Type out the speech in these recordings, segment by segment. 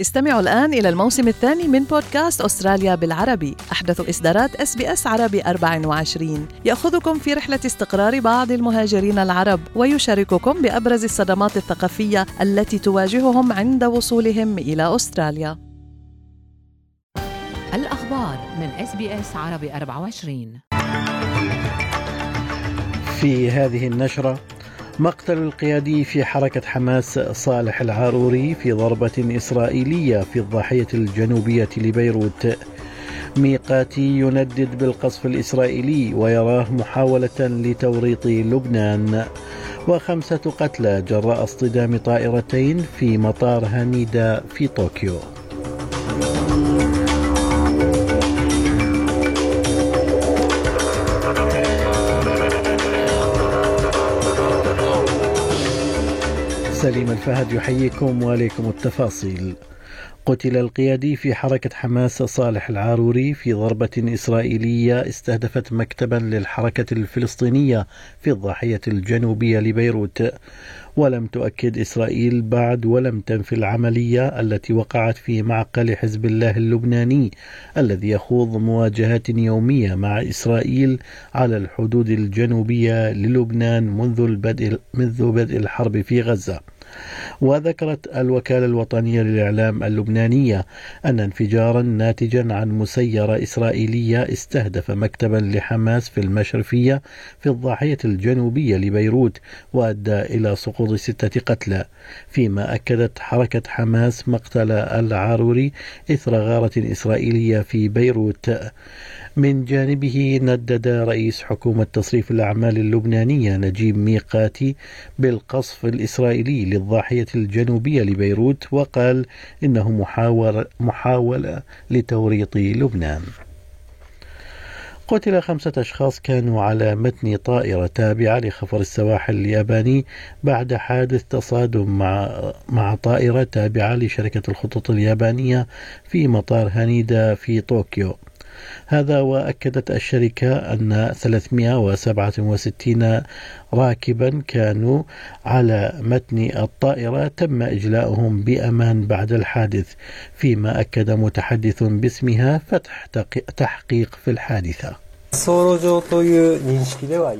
استمعوا الآن إلى الموسم الثاني من بودكاست أستراليا بالعربي. أحدث إصدارات إس بي إس عربي 24 يأخذكم في رحلة استقرار بعض المهاجرين العرب ويشارككم بأبرز الصدمات الثقافية التي تواجههم عند وصولهم إلى أستراليا. الأخبار من إس بي إس عربي 24 في هذه النشرة مقتل القيادي في حركة حماس صالح العاروري في ضربة إسرائيلية في الضاحية الجنوبية لبيروت. ميقاتي يندد بالقصف الإسرائيلي ويراه محاولة لتوريط لبنان. وخمسة قتلى جراء اصطدام طائرتين في مطار هانيدا في طوكيو. سليم الفهد يحييكم وعليكم التفاصيل. قتل القيادي في حركة حماس صالح العاروري في ضربة إسرائيلية استهدفت مكتبا للحركة الفلسطينية في الضاحية الجنوبية لبيروت. ولم تؤكد إسرائيل بعد ولم تنفي العملية التي وقعت في معقل حزب الله اللبناني الذي يخوض مواجهات يومية مع إسرائيل على الحدود الجنوبية للبنان منذ بدء الحرب في غزة. وذكرت الوكالة الوطنية للإعلام اللبنانية أن انفجارا ناتجا عن مسيرة إسرائيلية استهدف مكتبا لحماس في المشرفية في الضاحية الجنوبية لبيروت وأدى إلى سقوط ستة قتلى. فيما أكدت حركة حماس مقتل العاروري إثر غارة إسرائيلية في بيروت. من جانبه ندد رئيس حكومة تصريف الأعمال اللبنانية نجيب ميقاتي بالقصف الإسرائيلي للضاحية الجنوبية لبيروت وقال إنه محاولة, محاولة لتوريط لبنان قتل خمسة أشخاص كانوا على متن طائرة تابعة لخفر السواحل الياباني بعد حادث تصادم مع مع طائرة تابعة لشركة الخطوط اليابانية في مطار هانيدا في طوكيو. هذا وأكدت الشركة أن 367 راكبا كانوا على متن الطائرة تم إجلاؤهم بأمان بعد الحادث فيما أكد متحدث باسمها فتح تحقيق في الحادثة.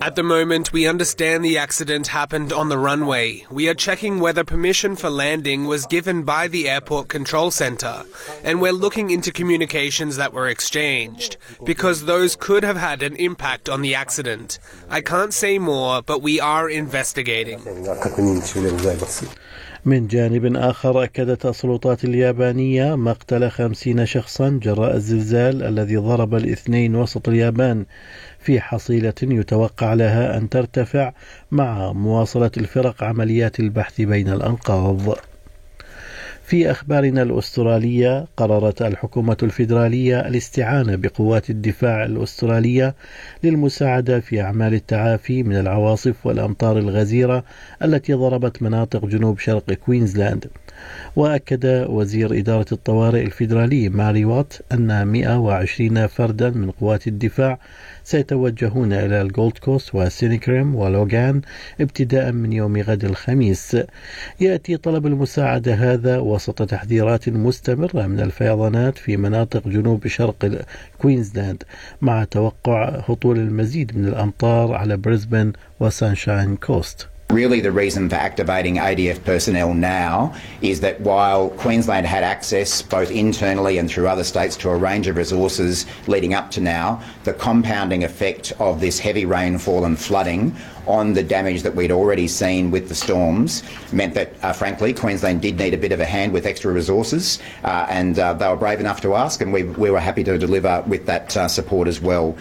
At the moment, we understand the accident happened on the runway. We are checking whether permission for landing was given by the airport control center, and we're looking into communications that were exchanged, because those could have had an impact on the accident. I can't say more, but we are investigating. من جانب آخر أكدت السلطات اليابانية مقتل خمسين شخصا جراء الزلزال الذي ضرب الاثنين وسط اليابان في حصيلة يتوقع لها أن ترتفع مع مواصلة الفرق عمليات البحث بين الأنقاض. في أخبارنا الأسترالية قررت الحكومة الفيدرالية الاستعانة بقوات الدفاع الأسترالية للمساعدة في أعمال التعافي من العواصف والأمطار الغزيرة التي ضربت مناطق جنوب شرق كوينزلاند. وأكد وزير إدارة الطوارئ الفيدرالي موراي وات أن 120 فردا من قوات الدفاع سيتوجهون إلى الجولد كوست و Scenic Rim ولوغان ابتداء من يوم غد الخميس. يأتي طلب المساعدة هذا وسط تحذيرات مستمرة من الفيضانات في مناطق جنوب شرق كوينزلاند مع توقع هطول المزيد من الأمطار على بريسبن وسانشاين كوست Really, the reason for activating ADF personnel now is that while Queensland had access both internally and through other states to a range of resources leading up to now, the compounding effect of this heavy rainfall and flooding on the damage that we'd already seen with the storms meant that, uh, frankly, Queensland did need a bit of a hand with extra resources, uh, and uh, they were brave enough to ask, and we, we were happy to deliver with that uh, support as well.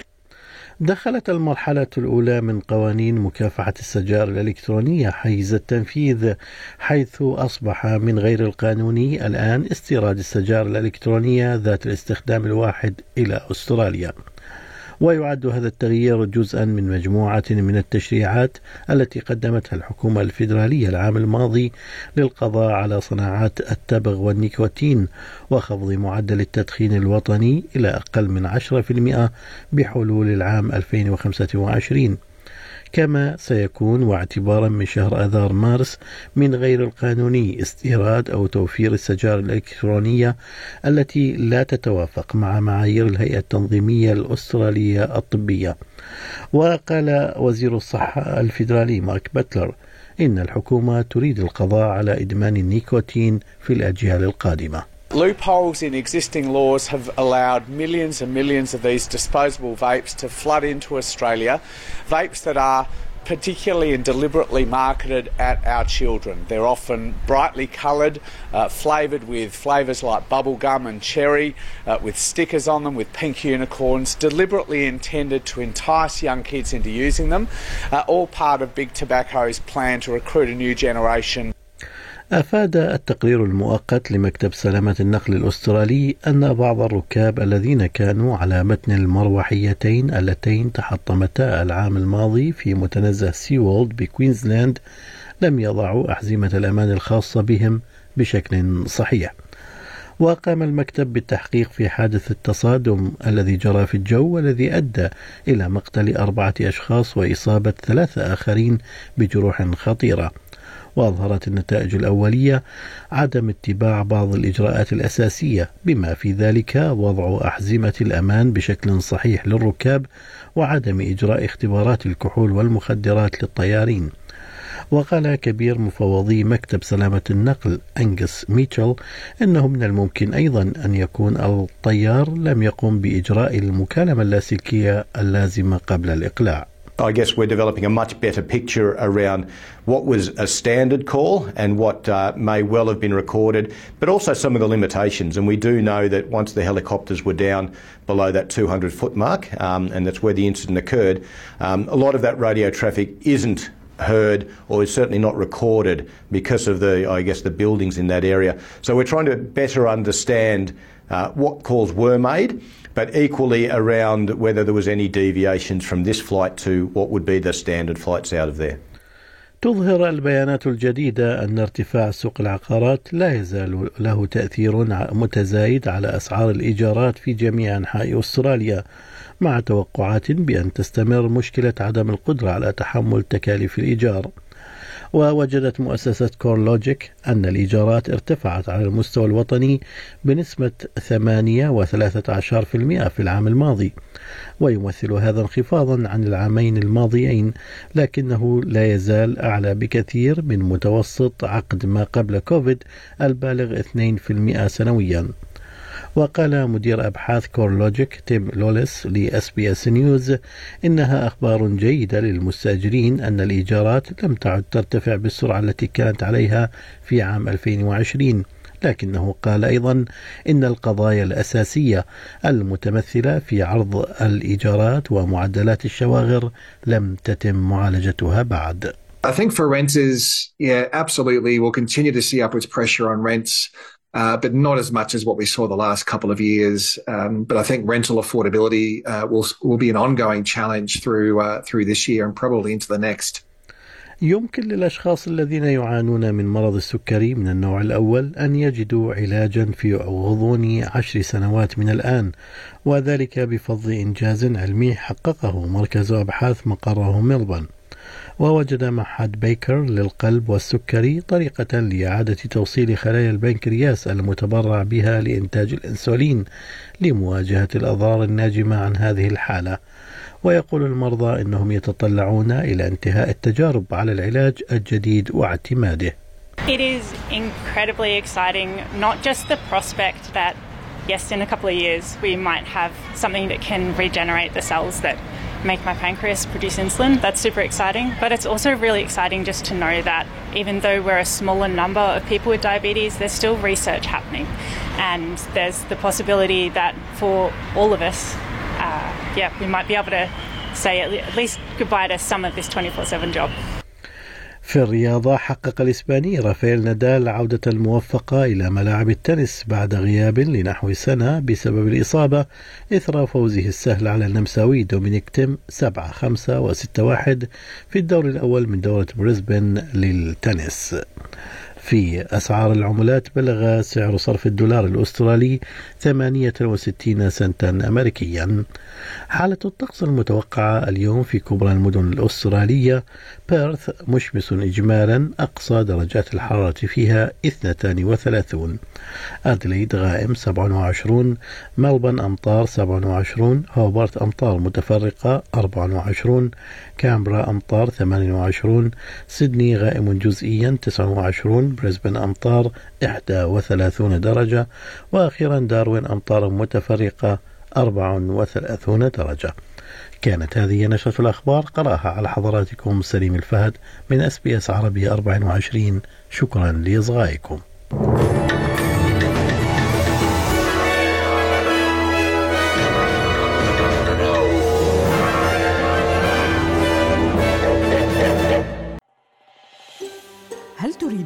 دخلت المرحلة الأولى من قوانين مكافحة السجائر الإلكترونية حيز التنفيذ حيث أصبح من غير القانوني الآن استيراد السجائر الإلكترونية ذات الاستخدام الواحد إلى أستراليا. ويعد هذا التغيير جزءا من مجموعة من التشريعات التي قدمتها الحكومة الفيدرالية العام الماضي للقضاء على صناعات التبغ والنيكوتين وخفض معدل التدخين الوطني إلى أقل من 10% بحلول العام 2025 كما سيكون واعتبارا من شهر أذار مارس من غير القانوني استيراد أو توفير السجائر الإلكترونية التي لا تتوافق مع معايير الهيئة التنظيمية الأسترالية الطبية. وقال وزير الصحة الفيدرالي مارك باتلر إن الحكومة تريد القضاء على إدمان النيكوتين في الأجيال القادمة. Loopholes in existing laws have allowed millions and millions of these disposable vapes to flood into Australia. Vapes that are particularly and deliberately marketed at our children. They're often brightly coloured, uh, flavoured with flavours like bubblegum and cherry, uh, with stickers on them with pink unicorns, deliberately intended to entice young kids into using them, uh, all part of Big Tobacco's plan to recruit a new generation. أفاد التقرير المؤقت لمكتب سلامة النقل الأسترالي أن بعض الركاب الذين كانوا على متن المروحيتين اللتين تحطمتا العام الماضي في متنزه سي وولد بكوينزلاند لم يضعوا أحزمة الأمان الخاصة بهم بشكل صحيح. وقام المكتب بالتحقيق في حادث التصادم الذي جرى في الجو والذي أدى إلى مقتل أربعة أشخاص وإصابة ثلاثة آخرين بجروح خطيرة. وأظهرت النتائج الأولية عدم اتباع بعض الإجراءات الأساسية بما في ذلك وضع أحزمة الأمان بشكل صحيح للركاب وعدم إجراء اختبارات الكحول والمخدرات للطيارين. وقال كبير مفوضي مكتب سلامة النقل أنجس ميتشل أنه من الممكن أيضا أن يكون الطيار لم يقم بإجراء المكالمة اللاسلكية اللازمة قبل الإقلاع. I guess we're developing a much better picture around what was a standard call and what uh, may well have been recorded, but also some of the limitations. And we do know that once the helicopters were down below that 200 foot mark, um, and that's where the incident occurred, um, a lot of that radio traffic isn't heard or is certainly not recorded because of the, I guess, the buildings in that area. So we're trying to better understand uh, what calls were made but equally around whether there was any deviations from this flight to what would be the standard flights out of there. تظهر البيانات الجديدة أن ارتفاع سوق العقارات لا يزال له تأثير متزايد على أسعار الإيجارات في جميع أنحاء أستراليا مع توقعات بأن تستمر مشكلة عدم القدرة على تحمل تكاليف الإيجار. ووجدت مؤسسة كورلوجيك أن الإيجارات ارتفعت على المستوى الوطني بنسبة 8.13% في العام الماضي ويمثل هذا انخفاضا عن العامين الماضيين لكنه لا يزال أعلى بكثير من متوسط عقد ما قبل كوفيد البالغ 2% سنويا. وقال مدير أبحاث كورلوجيك تيم لوليس ل SBS News إنها أخبار جيدة للمستأجرين أن الإيجارات لم تعد ترتفع بالسرعة التي كانت عليها في عام 2020 لكنه قال أيضا إن القضايا الأساسية المتمثلة في عرض الإيجارات ومعدلات الشواغر لم تتم معالجتها بعد. I think for renters, yeah, absolutely, we'll continue to see upwards pressure on rents. Uh, but not as much as what we saw the last couple of years. Um, but I think rental affordability uh, will will be an ongoing challenge through uh, through this year and probably into the next. يمكن للأشخاص الذين يعانون من مرض السكري من النوع الأول أن يجدوا علاجا في غضون عشر سنوات من الآن وذلك بفضل إنجاز علمي حققه مركز أبحاث مقره ملبون ووجد معهد بيكر للقلب والسكري طريقة لإعادة توصيل خلايا البنكرياس المتبرع بها لإنتاج الأنسولين لمواجهة الأضرار الناجمة عن هذه الحالة ويقول المرضى إنهم يتطلعون إلى انتهاء التجارب على العلاج الجديد واعتماده. It is incredibly exciting, not just the prospect that yes, in a couple of years we might have something that can regenerate the cells that make my pancreas produce insulin. That's super exciting. But it's also really exciting just to know that even though we're a smaller number of people with diabetes, there's still research happening. And there's the possibility that for all of us, uh, yeah, we might be able to say at least goodbye to some of this 24 7 job. في الرياضة حقق الإسباني رافائيل نادال عودة الموفقة إلى ملاعب التنس بعد غياب لنحو سنة بسبب الإصابة إثر فوزه السهل على النمساوي دومينيك تيم 7 5 و 6 1 في الدور الأول من دورة بريسبن للتنس. في أسعار العملات بلغ سعر صرف الدولار الأسترالي 68 سنتا أمريكيا. حالة الطقس المتوقعة اليوم في كبرى المدن الأسترالية بيرث مشمس إجمالا أقصى درجات الحرارة فيها 32 أدليد غائم 27 ملبن أمطار 27 هوبرت أمطار متفرقة 24 كامبرا أمطار 28 سيدني غائم جزئيا 29 بريسبن أمطار 31 درجة وأخيرا داروين أمطار متفرقة 34 درجة. كانت هذه نشرة الأخبار قرأها على حضراتكم سليم الفهد من أس بي أس عربي 24 شكرا لإصغائكم.